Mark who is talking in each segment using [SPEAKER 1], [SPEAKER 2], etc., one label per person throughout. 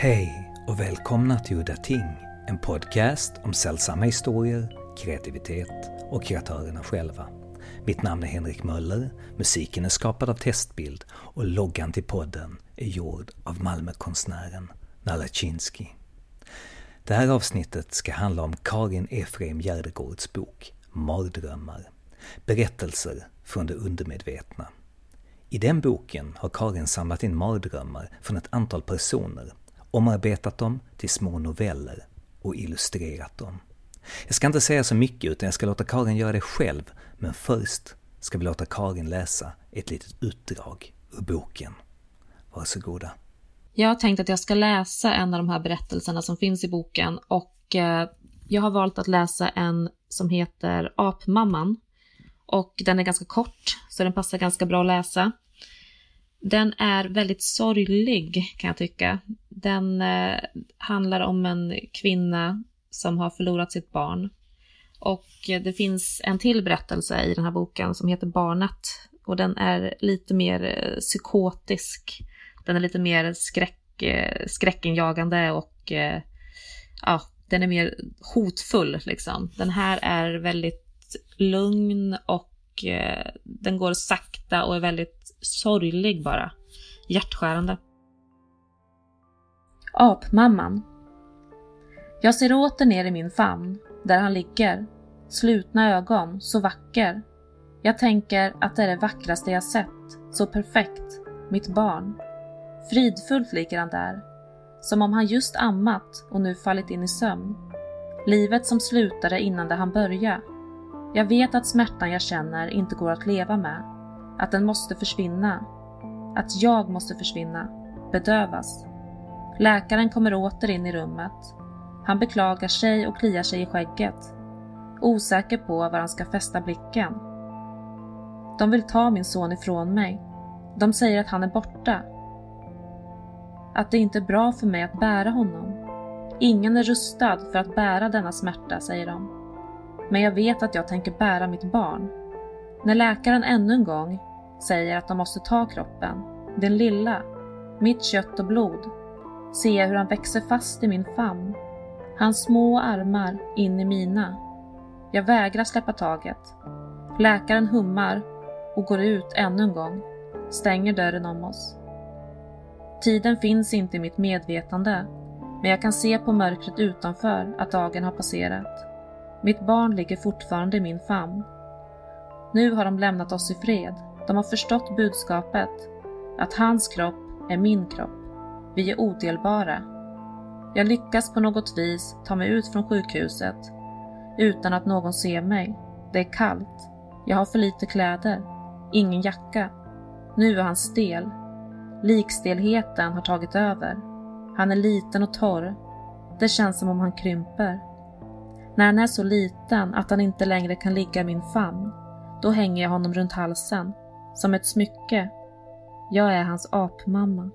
[SPEAKER 1] Hej och välkomna till Udda Ting, en podcast om sällsamma historier, kreativitet och kreatörerna själva. Mitt namn är Henrik Möller, musiken är skapad av Testbild och loggan till podden är gjord av Malmökonstnären Nalachinsky. Det här avsnittet ska handla om Karin Efraim Gärdegårds bok Mardrömmar. Berättelser från det undermedvetna. I den boken har Karin samlat in mardrömmar från ett antal personer, omarbetat dem till små noveller och illustrerat dem. Jag ska inte säga så mycket utan jag ska låta Karin göra det själv, men först ska vi låta Karin läsa ett litet utdrag ur boken. Varsågoda.
[SPEAKER 2] Jag har tänkt att jag ska läsa en av de här berättelserna som finns i boken och eh, jag har valt att läsa en som heter Apmamman. Och den är ganska kort, så den passar ganska bra att läsa. Den är väldigt sorglig kan jag tycka. Den eh, handlar om en kvinna som har förlorat sitt barn. Och eh, det finns en till berättelse i den här boken som heter Barnet. Och den är lite mer eh, psykotisk. Den är lite mer skräck, skräckenjagande skräckinjagande och ja, den är mer hotfull liksom. Den här är väldigt lugn och den går sakta och är väldigt sorglig bara. Hjärtskärande. Apmamman. Jag ser åter ner i min famn, där han ligger. Slutna ögon, så vacker. Jag tänker att det är det vackraste jag sett. Så perfekt. Mitt barn. Fridfullt ligger han där. Som om han just ammat och nu fallit in i sömn. Livet som slutade innan det han börja. Jag vet att smärtan jag känner inte går att leva med. Att den måste försvinna. Att jag måste försvinna. Bedövas. Läkaren kommer åter in i rummet. Han beklagar sig och kliar sig i skägget. Osäker på var han ska fästa blicken. De vill ta min son ifrån mig. De säger att han är borta. Att det inte är bra för mig att bära honom. Ingen är rustad för att bära denna smärta, säger de. Men jag vet att jag tänker bära mitt barn. När läkaren ännu en gång säger att de måste ta kroppen, den lilla, mitt kött och blod, ser jag hur han växer fast i min famn. Hans små armar in i mina. Jag vägrar släppa taget. Läkaren hummar och går ut ännu en gång, stänger dörren om oss. Tiden finns inte i mitt medvetande, men jag kan se på mörkret utanför att dagen har passerat. Mitt barn ligger fortfarande i min famn. Nu har de lämnat oss i fred. De har förstått budskapet. Att hans kropp är min kropp. Vi är odelbara. Jag lyckas på något vis ta mig ut från sjukhuset utan att någon ser mig. Det är kallt. Jag har för lite kläder. Ingen jacka. Nu är han stel. Likstelheten har tagit över. Han är liten och torr. Det känns som om han krymper. När han är så liten att han inte längre kan ligga i min famn, då hänger jag honom runt halsen, som ett smycke. Jag är hans apmamma.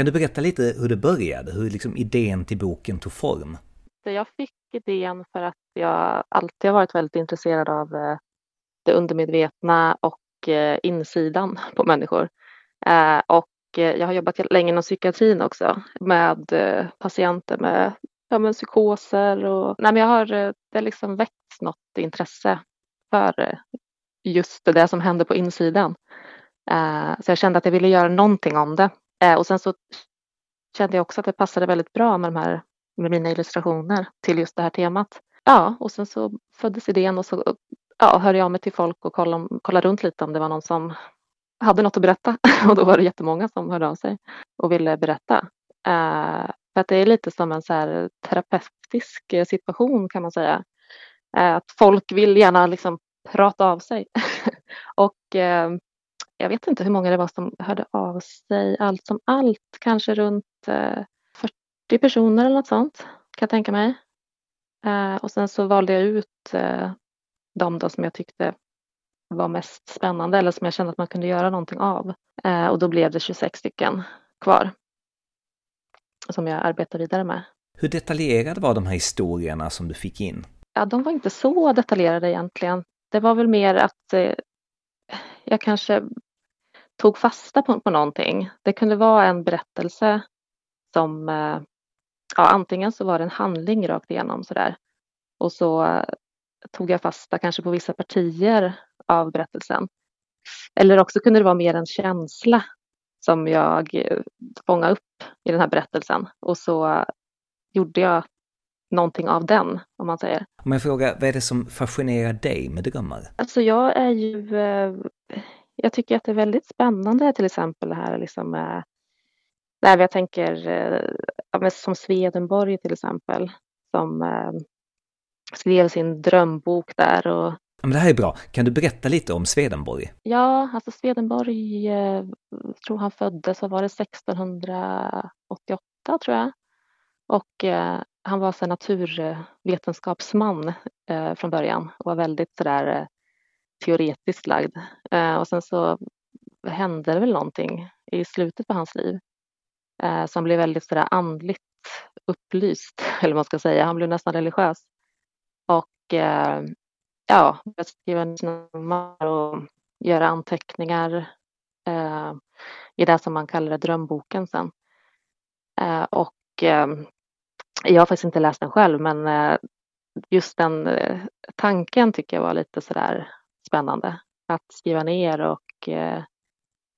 [SPEAKER 1] Kan du berätta lite hur det började, hur liksom idén till boken tog form?
[SPEAKER 3] Jag fick idén för att jag alltid har varit väldigt intresserad av eh, det undermedvetna och eh, insidan på människor. Eh, och jag har jobbat länge inom psykiatrin också med patienter med ja, men psykoser och nej, men jag har det har liksom väckts något intresse för just det som händer på insidan. Så jag kände att jag ville göra någonting om det. Eh, och sen så kände jag också att det passade väldigt bra med de här med mina illustrationer till just det här temat. Ja, och sen så föddes idén och så ja, hörde jag mig till folk och kollade, kollade runt lite om det var någon som hade något att berätta. Och då var det jättemånga som hörde av sig och ville berätta. Eh, för att det är lite som en så här terapeutisk situation kan man säga. Eh, att folk vill gärna liksom prata av sig. och eh, jag vet inte hur många det var som hörde av sig allt som allt, kanske runt 40 personer eller något sånt kan jag tänka mig. Eh, och sen så valde jag ut eh, de då som jag tyckte var mest spännande eller som jag kände att man kunde göra någonting av. Eh, och då blev det 26 stycken kvar som jag arbetar vidare med.
[SPEAKER 1] Hur detaljerade var de här historierna som du fick in?
[SPEAKER 3] Ja, de var inte så detaljerade egentligen. Det var väl mer att eh,
[SPEAKER 2] jag kanske tog fasta på, på någonting. Det kunde vara en berättelse som, eh, ja antingen så var det en handling rakt igenom sådär och så eh, tog jag fasta kanske på vissa partier av berättelsen. Eller också kunde det vara mer en känsla som jag eh, fångade upp i den här berättelsen och så gjorde jag någonting av den, om man säger.
[SPEAKER 1] Om jag frågar, vad är det som fascinerar dig med drömmar?
[SPEAKER 2] Alltså jag är ju, jag tycker att det är väldigt spännande till exempel det här liksom med, där jag tänker som Swedenborg till exempel, som skrev sin drömbok där. Och...
[SPEAKER 1] Men det här är bra. Kan du berätta lite om Swedenborg?
[SPEAKER 2] Ja, alltså Swedenborg, eh, tror han föddes, vad var det, 1688 tror jag. Och eh, han var så naturvetenskapsman eh, från början och var väldigt sådär eh, teoretiskt lagd. Eh, och sen så hände det väl någonting i slutet på hans liv eh, som blev väldigt sådär andligt upplyst, eller vad man ska säga. Han blev nästan religiös. Och eh, ja, började skriva nummer och göra anteckningar eh, i det som man kallade drömboken sen. Eh, och eh, jag har faktiskt inte läst den själv, men eh, just den eh, tanken tycker jag var lite sådär spännande. Att skriva ner och eh,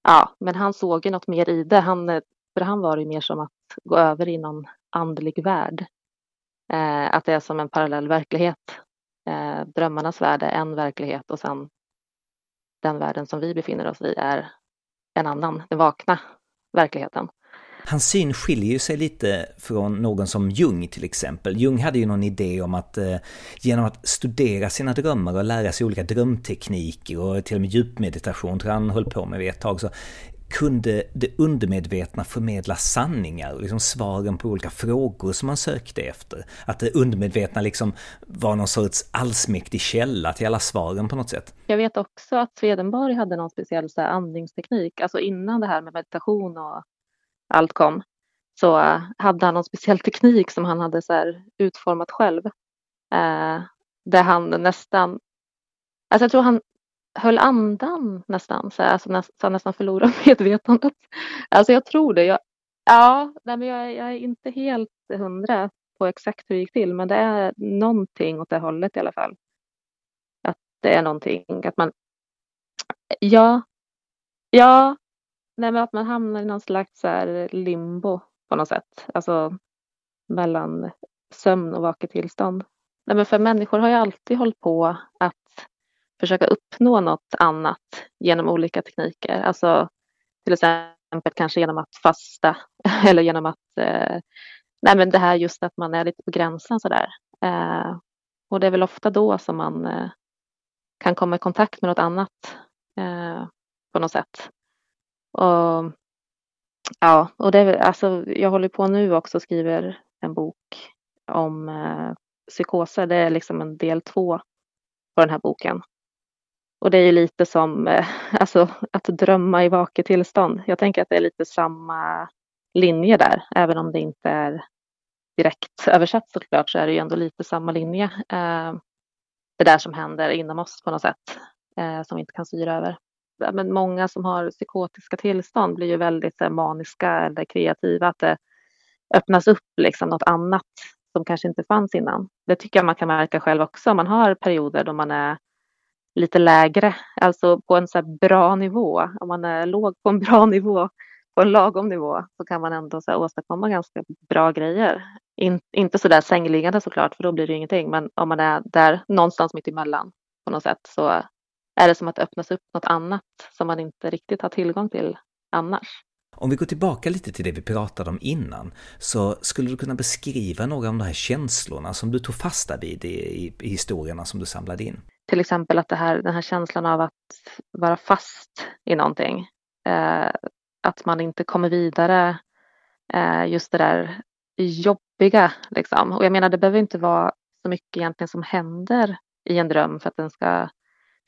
[SPEAKER 2] ja, men han såg ju något mer i det. Han, eh, för han var det mer som att gå över i någon andlig värld. Eh, att det är som en parallell verklighet. Eh, drömmarnas värld är en verklighet och sen den världen som vi befinner oss i är en annan, den vakna verkligheten.
[SPEAKER 1] Hans syn skiljer sig lite från någon som Jung till exempel. Jung hade ju någon idé om att eh, genom att studera sina drömmar och lära sig olika drömtekniker och till och med djupmeditation tror han höll på med vid ett tag, så kunde det undermedvetna förmedla sanningar, liksom svaren på olika frågor som man sökte efter. Att det undermedvetna liksom var någon sorts allsmäktig källa till alla svaren på något sätt.
[SPEAKER 2] Jag vet också att Swedenborg hade någon speciell så här, andningsteknik, alltså innan det här med meditation och allt kom, så eh, hade han någon speciell teknik som han hade så här, utformat själv. Eh, där han nästan, alltså jag tror han höll andan nästan, så, alltså, näst, så nästan förlorade medvetandet. Alltså jag tror det. Jag, ja, nej, men jag, jag är inte helt hundra på exakt hur det gick till, men det är någonting åt det hållet i alla fall. Att det är någonting, att man, ja, ja, nej men att man hamnar i någon slags så här limbo på något sätt, alltså mellan sömn och vaket tillstånd. Nej men för människor har ju alltid hållit på att försöka uppnå något annat genom olika tekniker. Alltså till exempel kanske genom att fasta eller genom att eh, nej men det här just att man är lite på gränsen sådär. Eh, och det är väl ofta då som man eh, kan komma i kontakt med något annat eh, på något sätt. Och ja, och det alltså, jag håller på nu också och skriver en bok om eh, psykoser. Det är liksom en del två på den här boken. Och det är ju lite som eh, alltså, att drömma i vaket tillstånd. Jag tänker att det är lite samma linje där, även om det inte är direkt översatt såklart så är det ju ändå lite samma linje. Eh, det där som händer inom oss på något sätt eh, som vi inte kan styra över. Men många som har psykotiska tillstånd blir ju väldigt eh, maniska eller kreativa, att det öppnas upp liksom något annat som kanske inte fanns innan. Det tycker jag man kan märka själv också om man har perioder då man är lite lägre, alltså på en så bra nivå. Om man är låg på en bra nivå, på en lagom nivå, så kan man ändå så åstadkomma ganska bra grejer. In, inte så där sängliggande såklart, för då blir det ingenting, men om man är där någonstans mitt emellan på något sätt så är det som att öppnas upp något annat som man inte riktigt har tillgång till annars.
[SPEAKER 1] Om vi går tillbaka lite till det vi pratade om innan, så skulle du kunna beskriva några av de här känslorna som du tog fasta vid i, i, i historierna som du samlade in?
[SPEAKER 2] till exempel att det här, den här känslan av att vara fast i någonting. Eh, att man inte kommer vidare. Eh, just det där jobbiga liksom. Och jag menar det behöver inte vara så mycket egentligen som händer i en dröm för att den ska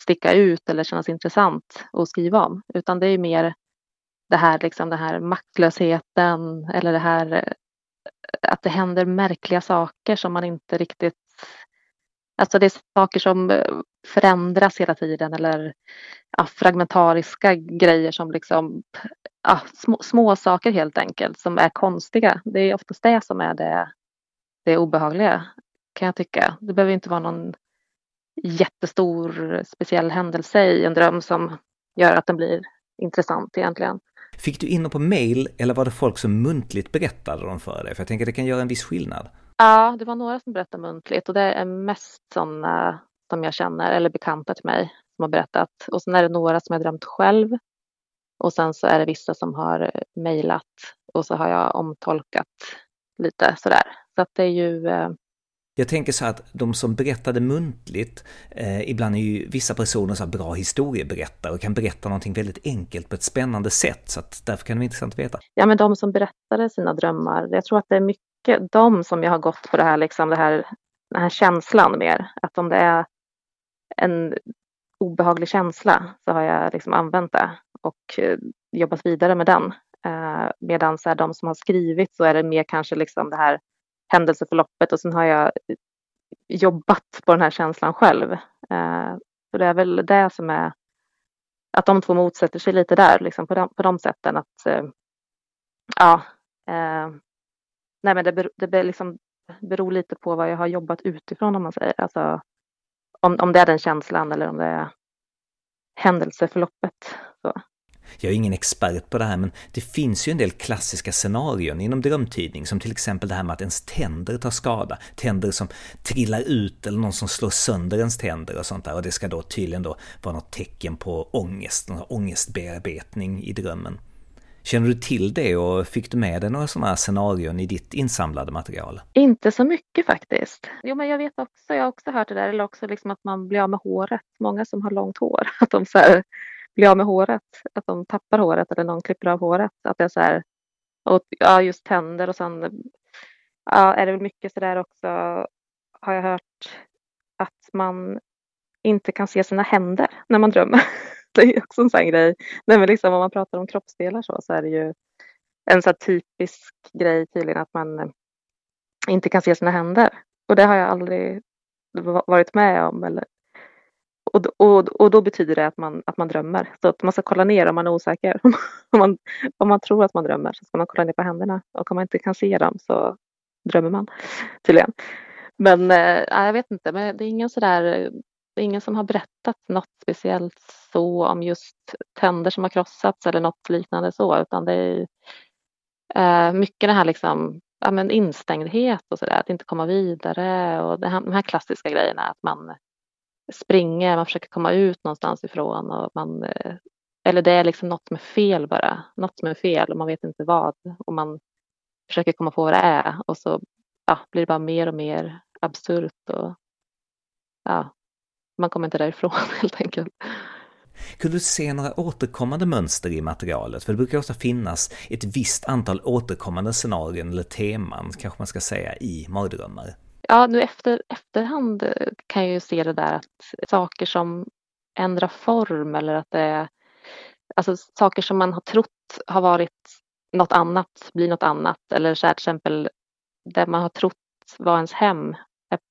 [SPEAKER 2] sticka ut eller kännas intressant att skriva om. Utan det är mer det här, liksom, den här maktlösheten eller det här eh, att det händer märkliga saker som man inte riktigt Alltså det är saker som eh, förändras hela tiden eller ja, fragmentariska grejer som liksom ja, små, små, saker helt enkelt som är konstiga. Det är oftast det som är det, det obehagliga kan jag tycka. Det behöver inte vara någon jättestor speciell händelse i en dröm som gör att den blir intressant egentligen.
[SPEAKER 1] Fick du in på mail eller var det folk som muntligt berättade dem för dig? För jag tänker att det kan göra en viss skillnad.
[SPEAKER 2] Ja, det var några som berättade muntligt och det är mest sådana som jag känner eller bekanta till mig som har berättat. Och sen är det några som jag drömt själv. Och sen så är det vissa som har mejlat och så har jag omtolkat lite sådär. Så att det är ju eh,
[SPEAKER 1] jag tänker så att de som berättade muntligt, eh, ibland är ju vissa personer så bra historieberättare och kan berätta någonting väldigt enkelt på ett spännande sätt. Så att därför kan det vara intressant att veta.
[SPEAKER 2] Ja, men de som berättade sina drömmar, jag tror att det är mycket de som jag har gått på det här, liksom det här, den här känslan mer. Att om det är en obehaglig känsla så har jag liksom använt det och eh, jobbat vidare med den. Eh, Medan de som har skrivit så är det mer kanske liksom det här händelseförloppet och sen har jag jobbat på den här känslan själv. Eh, så det är väl det som är att de två motsätter sig lite där, liksom på de, på de sätten att eh, ja, eh, nej men det, ber, det ber, liksom, beror lite på vad jag har jobbat utifrån om man säger, alltså om, om det är den känslan eller om det är händelseförloppet. Så.
[SPEAKER 1] Jag är ingen expert på det här, men det finns ju en del klassiska scenarion inom drömtydning, som till exempel det här med att ens tänder tar skada. Tänder som trillar ut eller någon som slår sönder ens tänder och sånt där. Och det ska då tydligen då vara något tecken på ångest, någon ångestbearbetning i drömmen. Känner du till det och fick du med dig några sådana här scenarion i ditt insamlade material?
[SPEAKER 2] Inte så mycket faktiskt. Jo, men jag vet också, jag har också hört det där, eller också liksom att man blir av med håret. Många som har långt hår, att de så här blir av med håret, att de tappar håret eller någon klipper av håret. Att det är så här, och, ja just tänder och sen ja, är det väl mycket så där också har jag hört att man inte kan se sina händer när man drömmer. Det är också en sån grej. Nej, men liksom, om man pratar om kroppsdelar så, så är det ju en så typisk grej tydligen att man inte kan se sina händer. Och det har jag aldrig varit med om eller och, och, och då betyder det att man, att man drömmer. Så att man ska kolla ner om man är osäker. om, man, om man tror att man drömmer så ska man kolla ner på händerna. Och om man inte kan se dem så drömmer man tydligen. Men äh, jag vet inte, men det är ingen sådär det är ingen som har berättat något speciellt så om just tänder som har krossats eller något liknande så, utan det är äh, mycket det här liksom, ja, men instängdhet och sådär, att inte komma vidare och det här, de här klassiska grejerna, att man springer, man försöker komma ut någonstans ifrån och man eh, eller det är liksom något som är fel bara, något som är fel och man vet inte vad och man försöker komma på vad det är och så ja, blir det bara mer och mer absurt och ja, man kommer inte därifrån helt enkelt.
[SPEAKER 1] Kunde du se några återkommande mönster i materialet? För det brukar ofta finnas ett visst antal återkommande scenarion eller teman, kanske man ska säga, i mardrömmar
[SPEAKER 2] ja, nu efter efterhand eh, kan jag ju se det där att saker som ändrar form eller att det är alltså saker som man har trott har varit något annat blir något annat eller så här till exempel det man har trott var ens hem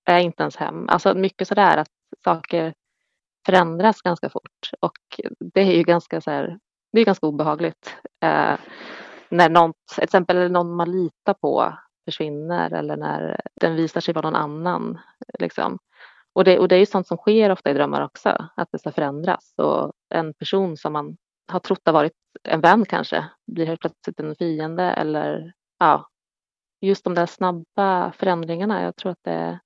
[SPEAKER 2] är inte ens hem. Alltså mycket sådär att saker förändras ganska fort och det är ju ganska så här, det är ganska obehagligt. Eh, när något, till exempel någon man litar på försvinner eller när den visar sig vara någon annan. Liksom. Och, det, och det är ju sånt som sker ofta i drömmar också, att det ska förändras. Och en person som man har trott har varit en vän kanske blir helt plötsligt en fiende eller ja, just de där snabba förändringarna. Jag tror att det,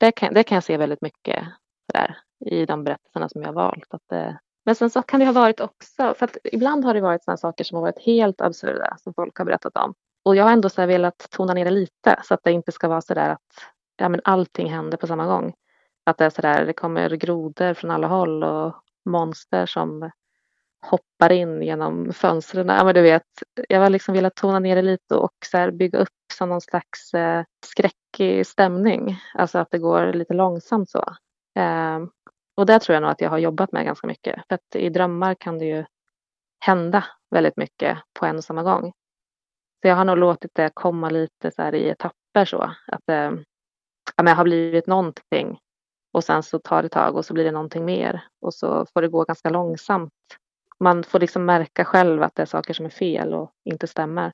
[SPEAKER 2] det, kan, det kan jag se väldigt mycket där, i de berättelserna som jag har valt. Att det, men sen så kan det ha varit också, för att ibland har det varit sådana saker som har varit helt absurda som folk har berättat om och jag har ändå så velat tona ner det lite så att det inte ska vara så där att ja, men allting händer på samma gång. Att det är så där, det kommer grodor från alla håll och monster som hoppar in genom fönstren. Ja, men du vet, jag har liksom velat tona ner det lite och så här bygga upp som någon slags eh, skräckig stämning. Alltså att det går lite långsamt så. Eh, och det tror jag nog att jag har jobbat med ganska mycket. För att i drömmar kan det ju hända väldigt mycket på en och samma gång. Så jag har nog låtit det komma lite så här i etapper så. Att det ja, men har blivit någonting Och sen så tar det tag och så blir det någonting mer och så får det gå ganska långsamt. Man får liksom märka själv att det är saker som är fel och inte stämmer.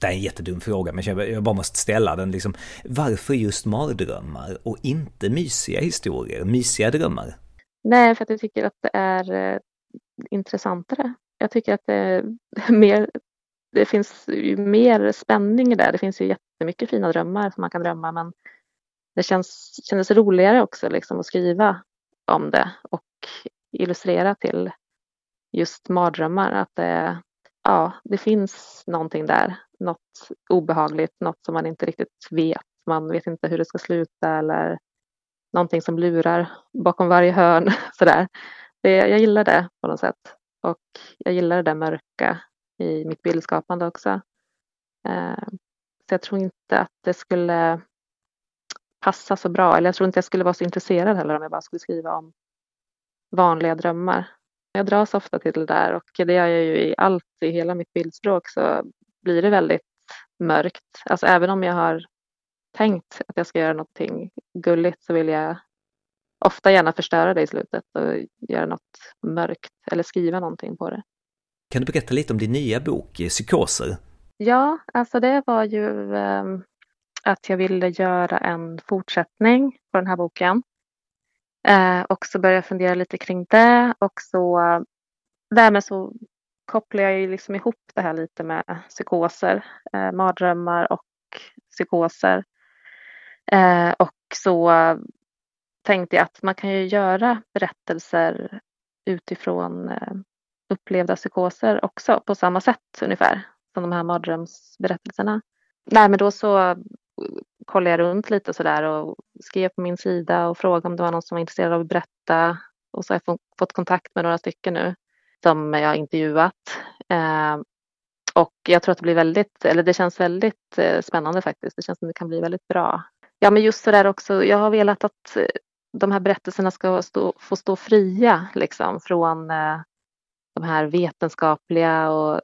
[SPEAKER 1] Det är en jättedum fråga, men jag bara måste ställa den. Liksom, varför just mardrömmar och inte mysiga historier, mysiga drömmar?
[SPEAKER 2] Nej, för att jag tycker att det är eh, intressantare. Jag tycker att det är mer, det finns ju mer spänning där. Det finns ju jättemycket fina drömmar som man kan drömma, men det känns, kändes roligare också liksom att skriva om det och illustrera till just mardrömmar. Att det, ja, det finns någonting där, något obehagligt, något som man inte riktigt vet. Man vet inte hur det ska sluta eller någonting som lurar bakom varje hörn. Sådär. Det, jag gillar det på något sätt. Och jag gillar det där mörka i mitt bildskapande också. Eh, så jag tror inte att det skulle passa så bra, eller jag tror inte jag skulle vara så intresserad heller om jag bara skulle skriva om vanliga drömmar. Jag dras ofta till det där och det gör jag ju i allt, i hela mitt bildspråk så blir det väldigt mörkt. Alltså även om jag har tänkt att jag ska göra någonting gulligt så vill jag ofta gärna förstöra det i slutet och göra något mörkt eller skriva någonting på det.
[SPEAKER 1] Kan du berätta lite om din nya bok, eh, Psykoser?
[SPEAKER 2] Ja, alltså det var ju eh, att jag ville göra en fortsättning på den här boken. Eh, och så började jag fundera lite kring det och så därmed så kopplar jag ju liksom ihop det här lite med psykoser, eh, mardrömmar och psykoser. Eh, och så tänkte jag att man kan ju göra berättelser utifrån eh, upplevda psykoser också på samma sätt ungefär som de här mardrömsberättelserna. Nej, men då så eh, kollade jag runt lite sådär och skrev på min sida och frågade om det var någon som var intresserad av att berätta. Och så har jag fått kontakt med några stycken nu som jag har intervjuat. Eh, och jag tror att det blir väldigt, eller det känns väldigt eh, spännande faktiskt. Det känns som det kan bli väldigt bra. Ja, men just sådär också. Jag har velat att eh, de här berättelserna ska stå, få stå fria liksom från eh, de här vetenskapliga och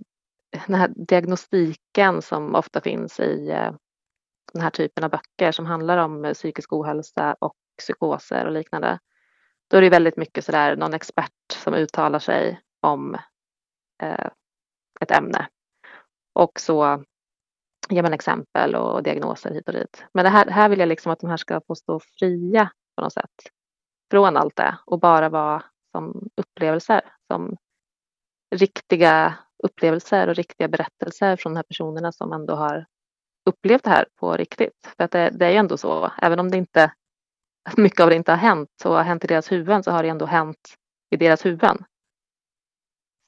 [SPEAKER 2] den här diagnostiken som ofta finns i eh, den här typen av böcker som handlar om eh, psykisk ohälsa och psykoser och liknande. Då är det väldigt mycket sådär någon expert som uttalar sig om eh, ett ämne. Och så ger man exempel och diagnoser hit och dit. Men det här, här vill jag liksom att de här ska få stå fria på något sätt från allt det och bara vara som upplevelser, som riktiga upplevelser och riktiga berättelser från de här personerna som ändå har upplevt det här på riktigt. För att det, det är ju ändå så, även om det inte mycket av det inte har hänt och har hänt i deras huvuden så har det ändå hänt i deras huvuden.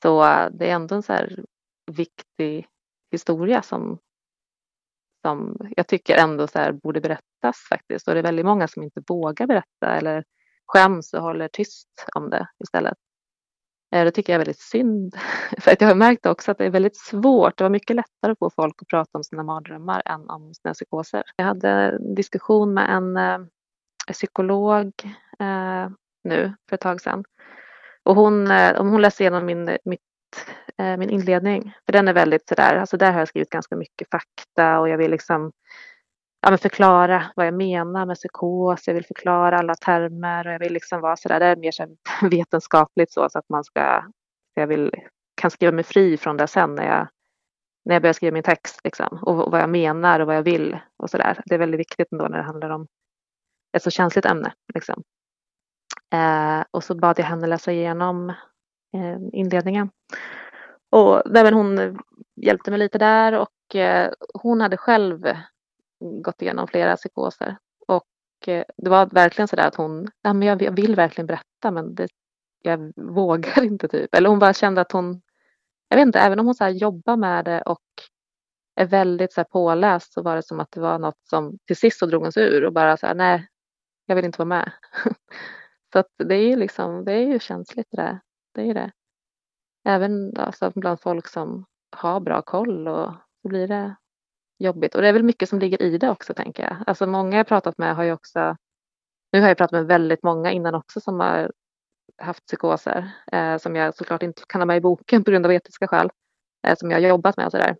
[SPEAKER 2] Så det är ändå en så här viktig historia som, som jag tycker ändå så här borde berättas faktiskt. Och det är väldigt många som inte vågar berätta eller skäms och håller tyst om det istället. Eh, det tycker jag är väldigt synd. För att jag har märkt också att det är väldigt svårt. Det var mycket lättare att få folk att prata om sina mardrömmar än om sina psykoser. Jag hade en diskussion med en eh, psykolog eh, nu för ett tag sedan. Och hon, eh, om hon läste igenom min, mitt, eh, min inledning. För den är väldigt sådär, alltså där har jag skrivit ganska mycket fakta och jag vill liksom ja, men förklara vad jag menar med psykos. Jag vill förklara alla termer och jag vill liksom vara sådär, det är mer så vetenskapligt så, så att man ska, jag vill, kan skriva mig fri från det sen när jag, när jag börjar skriva min text liksom, och, och vad jag menar och vad jag vill och sådär. Det är väldigt viktigt ändå när det handlar om ett så känsligt ämne. Liksom. Eh, och så bad jag henne läsa igenom eh, inledningen. Och nej, hon hjälpte mig lite där och eh, hon hade själv gått igenom flera psykoser. Och eh, det var verkligen så där att hon, ja, men jag, vill verkligen berätta men det, jag vågar inte typ. Eller hon bara kände att hon, jag vet inte, även om hon så här jobbar med det och är väldigt så här påläst så var det som att det var något som till sist så drog hon sig ur och bara så här, nej, jag vill inte vara med. så att det är ju liksom, det är ju känsligt det där. Det är det. Även alltså, bland folk som har bra koll och så blir det jobbigt. Och det är väl mycket som ligger i det också tänker jag. Alltså många jag pratat med har ju också, nu har jag pratat med väldigt många innan också som har haft psykoser eh, som jag såklart inte kan ha med i boken på grund av etiska skäl eh, som jag har jobbat med och sådär.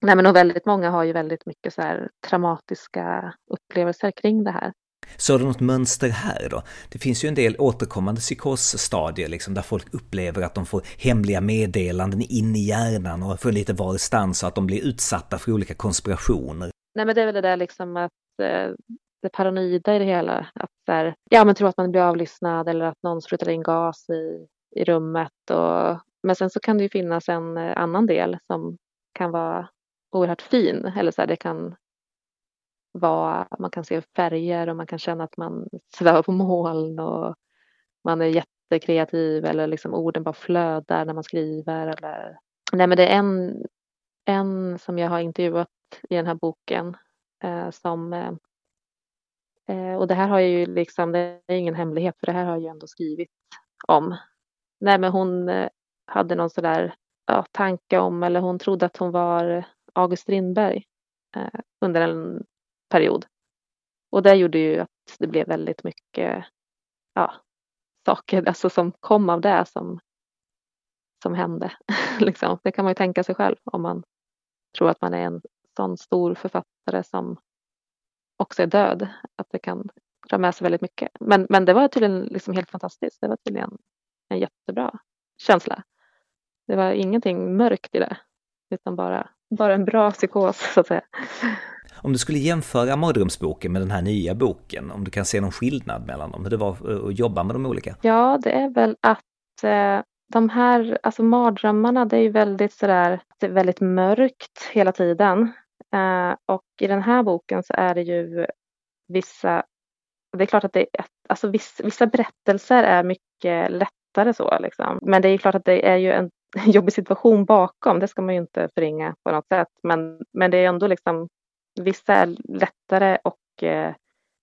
[SPEAKER 2] Nej men och väldigt många har ju väldigt mycket så här traumatiska upplevelser kring det här.
[SPEAKER 1] Så du något mönster här då? Det finns ju en del återkommande psykosstadier liksom, där folk upplever att de får hemliga meddelanden in i hjärnan och från lite varstans så att de blir utsatta för olika konspirationer.
[SPEAKER 2] Nej men det är väl det där liksom att eh, det paranoida i det hela. Att där, ja men tro att man blir avlyssnad eller att någon sprutar in gas i, i rummet. Och, men sen så kan det ju finnas en eh, annan del som kan vara oerhört fin. Eller så här, det kan vad, man kan se färger och man kan känna att man svävar på moln och man är jättekreativ eller liksom orden bara flödar när man skriver. Eller... Nej men det är en, en som jag har intervjuat i den här boken eh, som eh, eh och det här har jag ju liksom, det är ingen hemlighet för det här har jag ju ändå skrivit om. Nej men hon eh, hade någon sådär ja, tanke om, eller hon trodde att hon var August Strindberg eh, under en period. Och det gjorde ju att det blev väldigt mycket ja, saker alltså som kom av det som, som hände. liksom. Det kan man ju tänka sig själv om man tror att man är en sån stor författare som också är död. Att det kan dra med sig väldigt mycket. Men, men det var tydligen liksom helt fantastiskt. Det var tydligen en jättebra känsla. Det var ingenting mörkt i det, utan bara, bara en bra psykos så att säga.
[SPEAKER 1] Om du skulle jämföra mardrömsboken med den här nya boken, om du kan se någon skillnad mellan dem, hur det var att jobba med de olika?
[SPEAKER 2] Ja, det är väl att eh, de här, alltså mardrömmarna, det är ju väldigt sådär, det är väldigt mörkt hela tiden. Eh, och i den här boken så är det ju vissa, det är klart att det är, alltså vissa, vissa berättelser är mycket lättare så liksom. Men det är klart att det är ju en jobbig situation bakom, det ska man ju inte förringa på något sätt. Men, men det är ändå liksom Vissa är lättare och eh,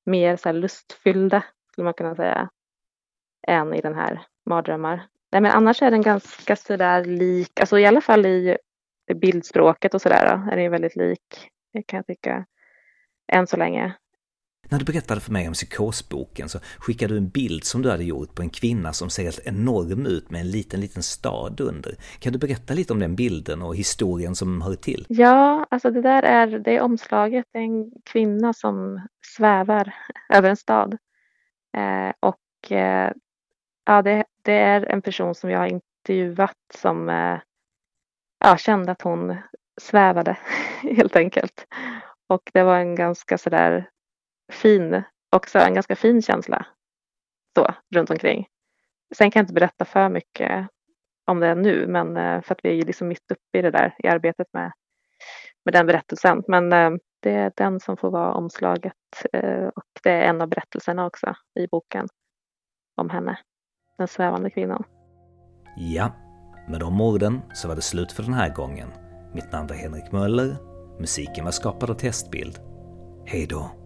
[SPEAKER 2] mer så lustfyllda, skulle man kunna säga, än i den här Mardrömmar. Nej, men annars är den ganska sådär lik, alltså i alla fall i bildspråket och sådär är den väldigt lik, kan jag tycka, än så länge.
[SPEAKER 1] När du berättade för mig om psykosboken så skickade du en bild som du hade gjort på en kvinna som ser helt enorm ut med en liten, liten stad under. Kan du berätta lite om den bilden och historien som hör till?
[SPEAKER 2] Ja, alltså det där är, det är omslaget, det är en kvinna som svävar över en stad. Eh, och eh, ja, det, det, är en person som jag har intervjuat som eh, ja, kände att hon svävade helt enkelt. Och det var en ganska sådär fin, också en ganska fin känsla så, runt omkring. Sen kan jag inte berätta för mycket om det nu, men eh, för att vi är liksom mitt uppe i det där i arbetet med, med den berättelsen. Men eh, det är den som får vara omslaget eh, och det är en av berättelserna också i boken om henne, den svävande kvinnan.
[SPEAKER 1] Ja, med de orden så var det slut för den här gången. Mitt namn var Henrik Möller, musiken var skapad av Testbild. Hej då!